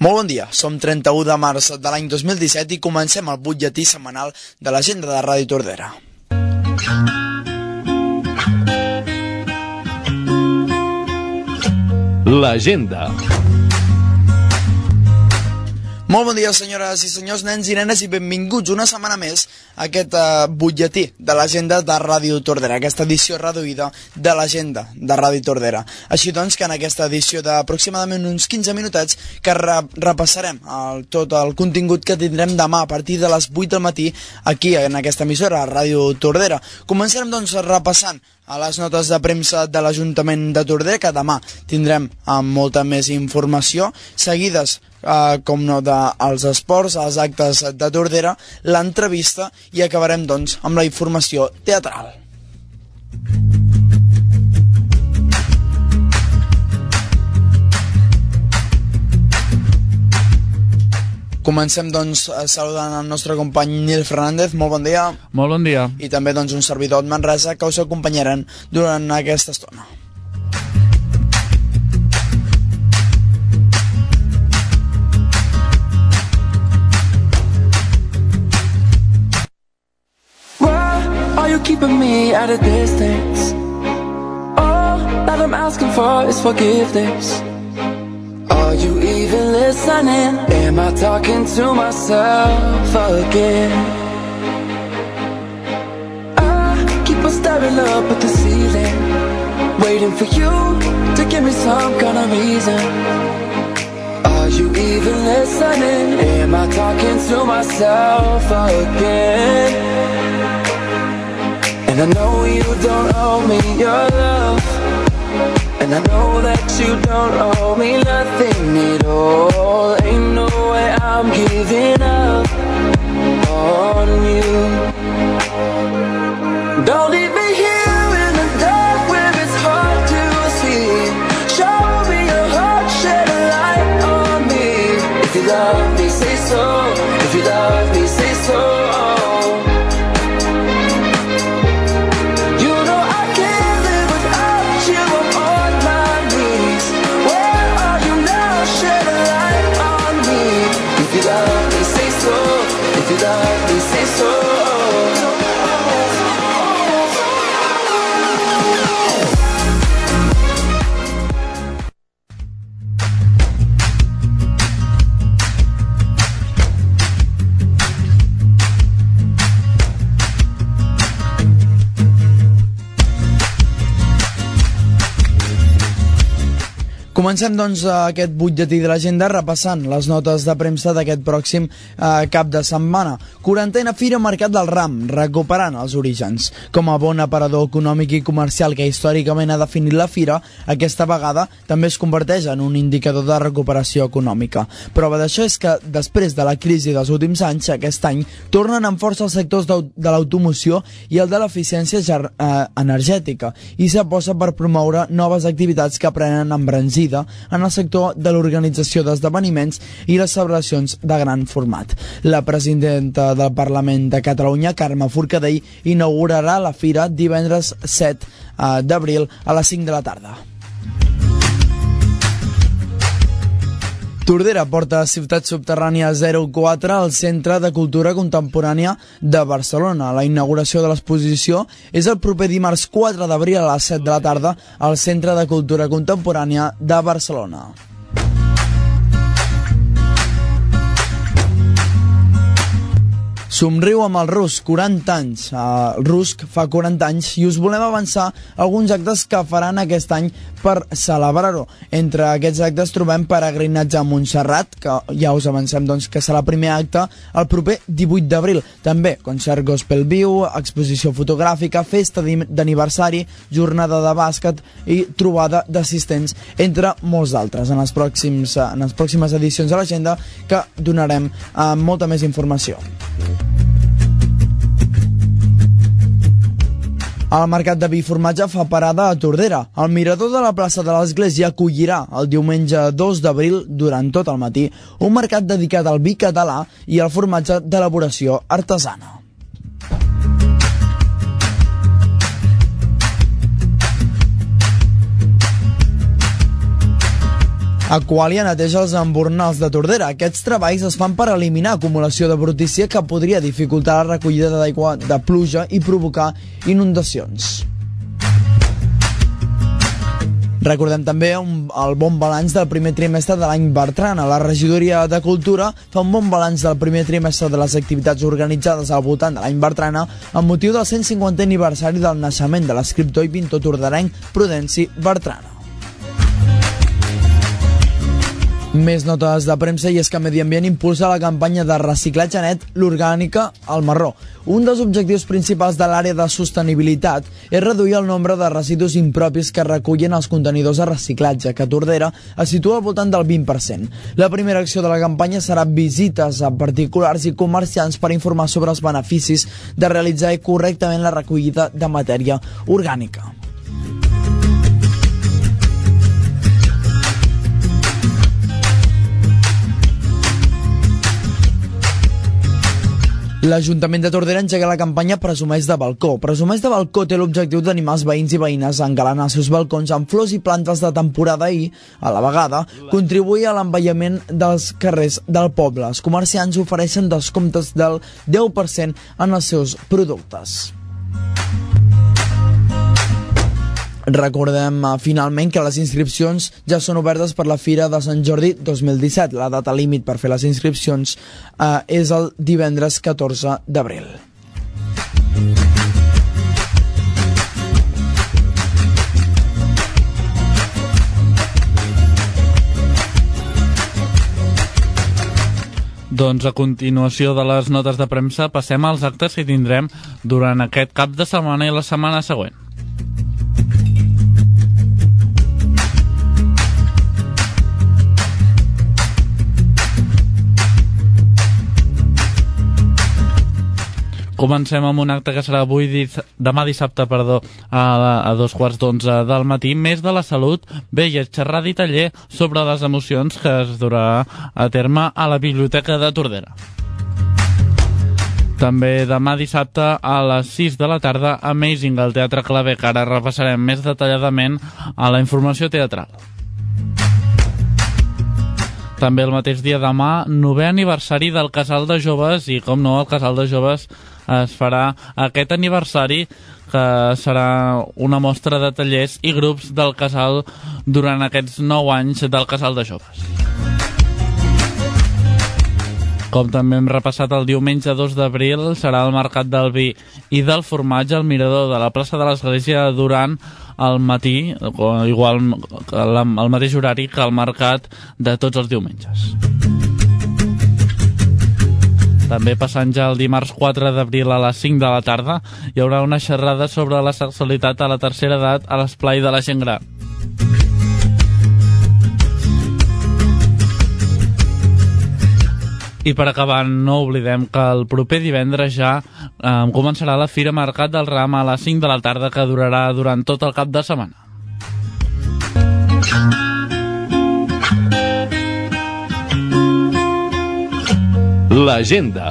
Molt bon dia, som 31 de març de l'any 2017 i comencem el butlletí setmanal de l'agenda de Ràdio Tordera. L'agenda. Molt bon dia, senyores i senyors, nens i nenes, i benvinguts una setmana més a aquest uh, butlletí de l'agenda de Ràdio Tordera, aquesta edició reduïda de l'agenda de Ràdio Tordera. Així doncs, que en aquesta edició d'aproximadament uns 15 minutets que re repassarem el, tot el contingut que tindrem demà a partir de les 8 del matí aquí en aquesta emissora, a Ràdio Tordera. Començarem doncs repassant a les notes de premsa de l'Ajuntament de Tordera, que demà tindrem amb molta més informació, seguides eh, com no, dels esports, als actes de Tordera, l'entrevista i acabarem doncs amb la informació teatral. Comencem doncs saludant el nostre company Nil Fernández, molt bon dia. Molt bon dia. I també doncs un servidor de Manresa que us acompanyaran durant aquesta estona. Keeping me at a distance? All that I'm asking for is forgiveness. Are you even listening? Am I talking to myself again? I keep on staring up at the ceiling, waiting for you to give me some kind of reason. Are you even listening? Am I talking to myself again? And I know you don't owe me your love. And I know that you don't owe me nothing at all. Ain't no way I'm giving up on you Comencem doncs aquest butlletí de l'agenda repassant les notes de premsa d'aquest pròxim eh, cap de setmana. Quarantena Fira Mercat del Ram, recuperant els orígens. Com a bon aparador econòmic i comercial que històricament ha definit la fira, aquesta vegada també es converteix en un indicador de recuperació econòmica. Prova d'això és que després de la crisi dels últims anys, aquest any tornen amb força els sectors de l'automoció i el de l'eficiència eh, energètica i s'aposta per promoure noves activitats que prenen embranzida vida en el sector de l'organització d'esdeveniments i les celebracions de gran format. La presidenta del Parlament de Catalunya, Carme Forcadell, inaugurarà la fira divendres 7 eh, d'abril a les 5 de la tarda. Tordera porta Ciutat Subterrània 04 al Centre de Cultura Contemporània de Barcelona. La inauguració de l'exposició és el proper dimarts 4 d'abril a les 7 de la tarda al Centre de Cultura Contemporània de Barcelona. Somriu amb el Rusc, 40 anys. El Rusc fa 40 anys i us volem avançar alguns actes que faran aquest any per celebrar-ho. Entre aquests actes trobem peregrinatge a Montserrat, que ja us avancem doncs, que serà el primer acte el proper 18 d'abril. També concert gospel viu, exposició fotogràfica, festa d'aniversari, jornada de bàsquet i trobada d'assistents, entre molts d'altres, en, les pròxims, en les pròximes edicions de l'agenda que donarem eh, molta més informació. El mercat de vi i formatge fa parada a Tordera. El mirador de la plaça de l'Església acollirà el diumenge 2 d'abril durant tot el matí un mercat dedicat al vi català i al formatge d'elaboració artesana. Aqualia neteja els embornals de Tordera. Aquests treballs es fan per eliminar acumulació de brutícia que podria dificultar la recollida d'aigua de pluja i provocar inundacions. Recordem també un, el bon balanç del primer trimestre de l'any Bertrana. La regidoria de Cultura fa un bon balanç del primer trimestre de les activitats organitzades al voltant de l'any Bertrana amb motiu del 150 aniversari del naixement de l'escriptor i pintor tordarenc Prudenci Bertrana. Més notes de premsa i és que Medi Ambient impulsa la campanya de reciclatge net l'orgànica al marró. Un dels objectius principals de l'àrea de sostenibilitat és reduir el nombre de residus impropis que recullen els contenidors de reciclatge, que a Tordera es situa al voltant del 20%. La primera acció de la campanya serà visites a particulars i comerciants per informar sobre els beneficis de realitzar correctament la recollida de matèria orgànica. L'Ajuntament de Tordera engega la campanya Presumeix de balcó. Presumeix de balcó té l'objectiu d'animar els veïns i veïnes a engalanar els seus balcons amb flors i plantes de temporada i, a la vegada, contribuir a l'envellament dels carrers del poble. Els comerciants ofereixen descomptes del 10% en els seus productes. Recordem uh, finalment que les inscripcions ja són obertes per la Fira de Sant Jordi 2017. La data límit per fer les inscripcions uh, és el divendres 14 d'abril. Doncs a continuació de les notes de premsa passem als actes que tindrem durant aquest cap de setmana i la setmana següent. Comencem amb un acte que serà avui demà dissabte perdó, a, a dos quarts d'onze del matí, més de la salut, veia xerrada i taller sobre les emocions que es durà a terme a la Biblioteca de Tordera. També demà dissabte a les 6 de la tarda Amazing al Teatre Clavé, que ara repassarem més detalladament a la informació teatral. També el mateix dia demà, novè aniversari del Casal de Joves i, com no, el Casal de Joves es farà aquest aniversari que serà una mostra de tallers i grups del casal durant aquests 9 anys del casal de joves. Com també hem repassat el diumenge 2 d'abril, serà el Mercat del Vi i del Formatge al Mirador de la plaça de l'Església durant el matí, igual el mateix horari que el mercat de tots els diumenges. També passant ja el dimarts 4 d'abril a les 5 de la tarda, hi haurà una xerrada sobre la sexualitat a la tercera edat a l'esplai de la gent gran. I per acabar, no oblidem que el proper divendres ja eh, començarà la Fira Mercat del Ram a les 5 de la tarda que durarà durant tot el cap de setmana. L'agenda.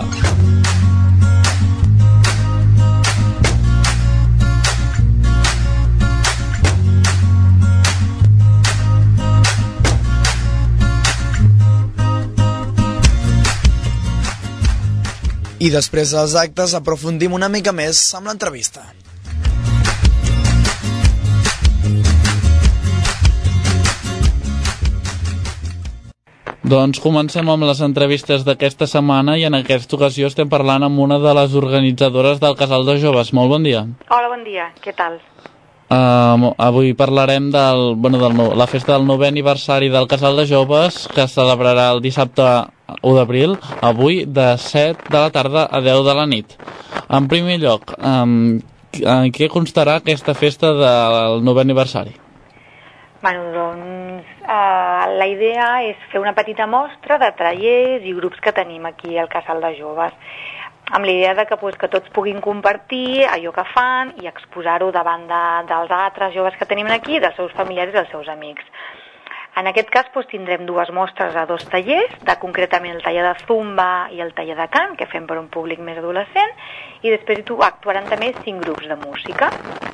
I després dels actes aprofundim una mica més amb l'entrevista. Doncs comencem amb les entrevistes d'aquesta setmana i en aquesta ocasió estem parlant amb una de les organitzadores del Casal de Joves. Molt bon dia. Hola, bon dia. Què tal? Uh, avui parlarem del, bueno, del la festa del novè aniversari del Casal de Joves que es celebrarà el dissabte 1 d'abril, avui de 7 de la tarda a 10 de la nit. En primer lloc, um, en què constarà aquesta festa del novè aniversari? Bueno, doncs eh, la idea és fer una petita mostra de tallers i grups que tenim aquí al Casal de Joves amb l'idea de que, pues, que tots puguin compartir allò que fan i exposar-ho davant de, dels altres joves que tenim aquí, dels seus familiars i dels seus amics. En aquest cas doncs, tindrem dues mostres a dos tallers, de concretament el taller de zumba i el taller de cant, que fem per un públic més adolescent, i després actuaran també cinc grups de música,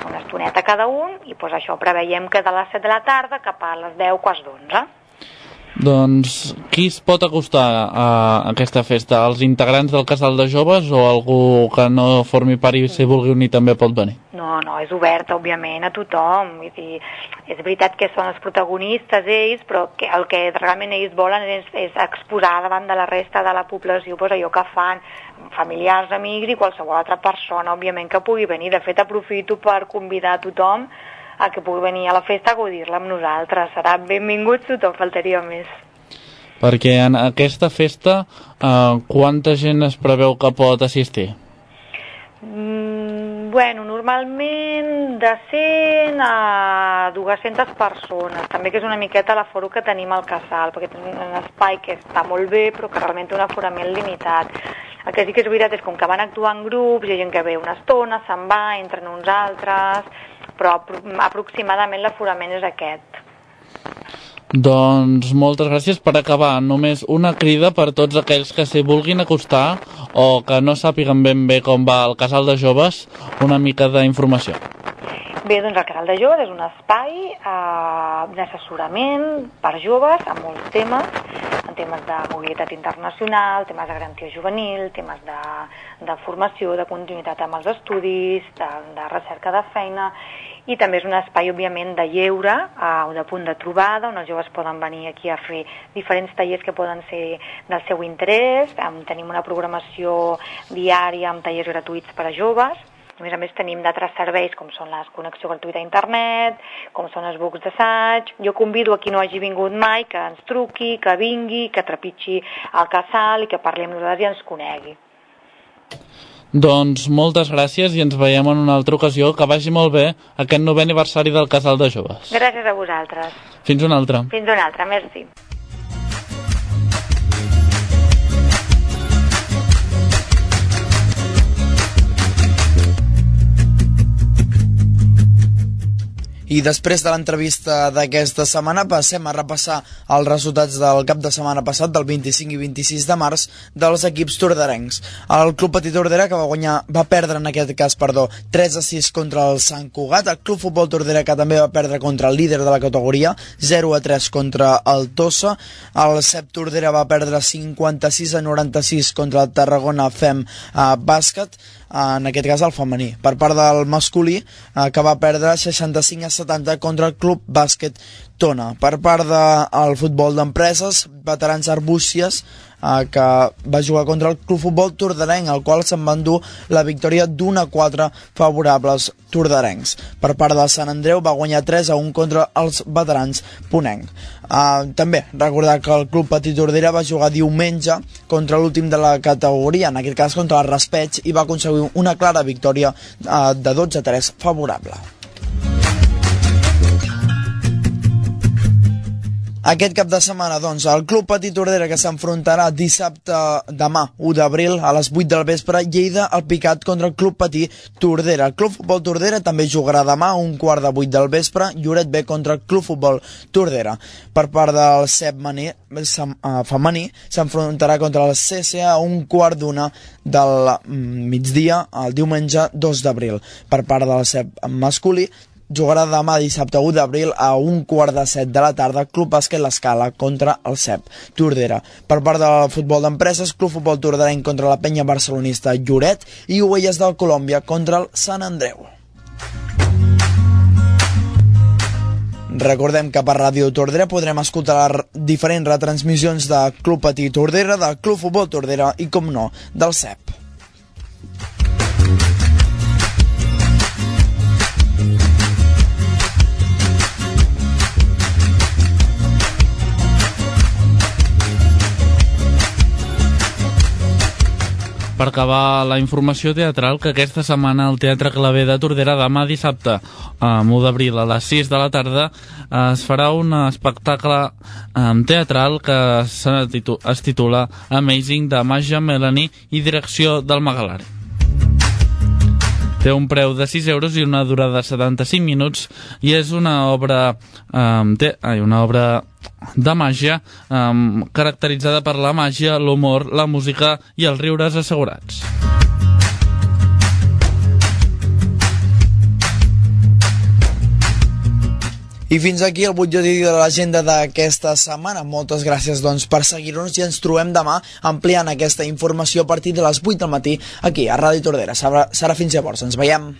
una estoneta cada un, i doncs, això preveiem que de les 7 de la tarda cap a les 10, quarts d'11. Doncs qui es pot acostar a aquesta festa? Els integrants del casal de joves o algú que no formi part i si vulgui unir també pot venir? No, no, és obert, òbviament, a tothom. Vull dir, és veritat que són els protagonistes ells, però que el que realment ells volen és, és exposar davant de la resta de la població pues, allò que fan familiars, amics i qualsevol altra persona, òbviament, que pugui venir. De fet, aprofito per convidar a tothom a que pugui venir a la festa a gaudir-la amb nosaltres. Serà benvingut tothom, faltaria més. Perquè en aquesta festa eh, quanta gent es preveu que pot assistir? Mm, bueno, normalment de 100 a 200 persones. També que és una miqueta l'aforo que tenim al casal, perquè tenim un espai que està molt bé, però que realment té un aforament limitat. El que sí que és veritat és com que van actuar en grups, hi ha gent que ve una estona, se'n va, entren uns altres, però aproximadament l'aforament és aquest. Doncs moltes gràcies per acabar. Només una crida per tots aquells que s'hi vulguin acostar o que no sàpiguen ben bé com va el casal de joves, una mica d'informació. Bé, doncs el Casal de Joves és un espai eh, d'assessorament per joves en molts temes, temes de mobilitat internacional, temes de garantia juvenil, temes de, de formació, de continuïtat amb els estudis, de, de recerca de feina, i també és un espai, òbviament, de lleure, eh, de punt de trobada, on els joves poden venir aquí a fer diferents tallers que poden ser del seu interès. Tenim una programació diària amb tallers gratuïts per a joves, a més a més tenim d'altres serveis com són la connexió gratuïta a internet, com són els bucs d'assaig. Jo convido a qui no hagi vingut mai que ens truqui, que vingui, que trepitgi al casal i que parli amb nosaltres i ens conegui. Doncs moltes gràcies i ens veiem en una altra ocasió. Que vagi molt bé aquest novè aniversari del Casal de Joves. Gràcies a vosaltres. Fins una altra. Fins una altra, merci. I després de l'entrevista d'aquesta setmana passem a repassar els resultats del cap de setmana passat, del 25 i 26 de març, dels equips tordarencs. El Club Petit Tordera, que va guanyar, va perdre en aquest cas, perdó, 3 a 6 contra el Sant Cugat. El Club Futbol Tordera, que també va perdre contra el líder de la categoria, 0 a 3 contra el Tossa. El Cep Tordera va perdre 56 a 96 contra el Tarragona Fem a bàsquet en aquest cas el femení, per part del masculí, eh, que va perdre 65 a 70 contra el Club Bàsquet Tona. Per part del de, futbol d'empreses, veterans Arbúcies, eh, que va jugar contra el Club Futbol Tordarenc, el qual se'n va endur la victòria d'un a 4 favorables tordarencs. Per part del Sant Andreu va guanyar 3 a 1 contra els veterans Ponenc. Uh, també recordar que el Club Petit Tordera va jugar diumenge contra l'últim de la categoria, en aquest cas contra el Raspeig, i va aconseguir una clara victòria uh, de 12 a 3 favorable. Aquest cap de setmana, doncs, el Club Petit Tordera que s'enfrontarà dissabte demà, 1 d'abril, a les 8 del vespre, Lleida al picat contra el Club Petit Tordera. El Club Futbol Tordera també jugarà demà un quart de 8 del vespre, Lloret B contra el Club Futbol Tordera. Per part del CEP maní, eh, femení, s'enfrontarà contra el CCA a un quart d'una del mm, migdia, el diumenge 2 d'abril. Per part del CEP masculí, jugarà demà dissabte 1 d'abril a un quart de set de la tarda Club Bàsquet L'Escala contra el CEP Tordera. Per part del futbol d'empreses, Club Futbol Torderenc contra la penya barcelonista Lloret i Ovelles del Colòmbia contra el Sant Andreu. Recordem que per Ràdio Tordera podrem escoltar diferents retransmissions de Club Patí Tordera, de Club Futbol Tordera i, com no, del CEP. Per acabar la informació teatral que aquesta setmana al Teatre Clavé de Tordera demà dissabte, um, 1 d'abril a les 6 de la tarda es farà un espectacle teatral que es titula Amazing de Maja Melanie i direcció del Magalari. Té un preu de 6 euros i una durada de 75 minuts i és una obra, um, té, ai, una obra de màgia um, caracteritzada per la màgia, l'humor, la música i els riures assegurats. I fins aquí el butlletí de l'agenda d'aquesta setmana. Moltes gràcies doncs, per seguir-nos i ens trobem demà ampliant aquesta informació a partir de les 8 del matí aquí a Ràdio Tordera. Serà, serà fins llavors. Ens veiem.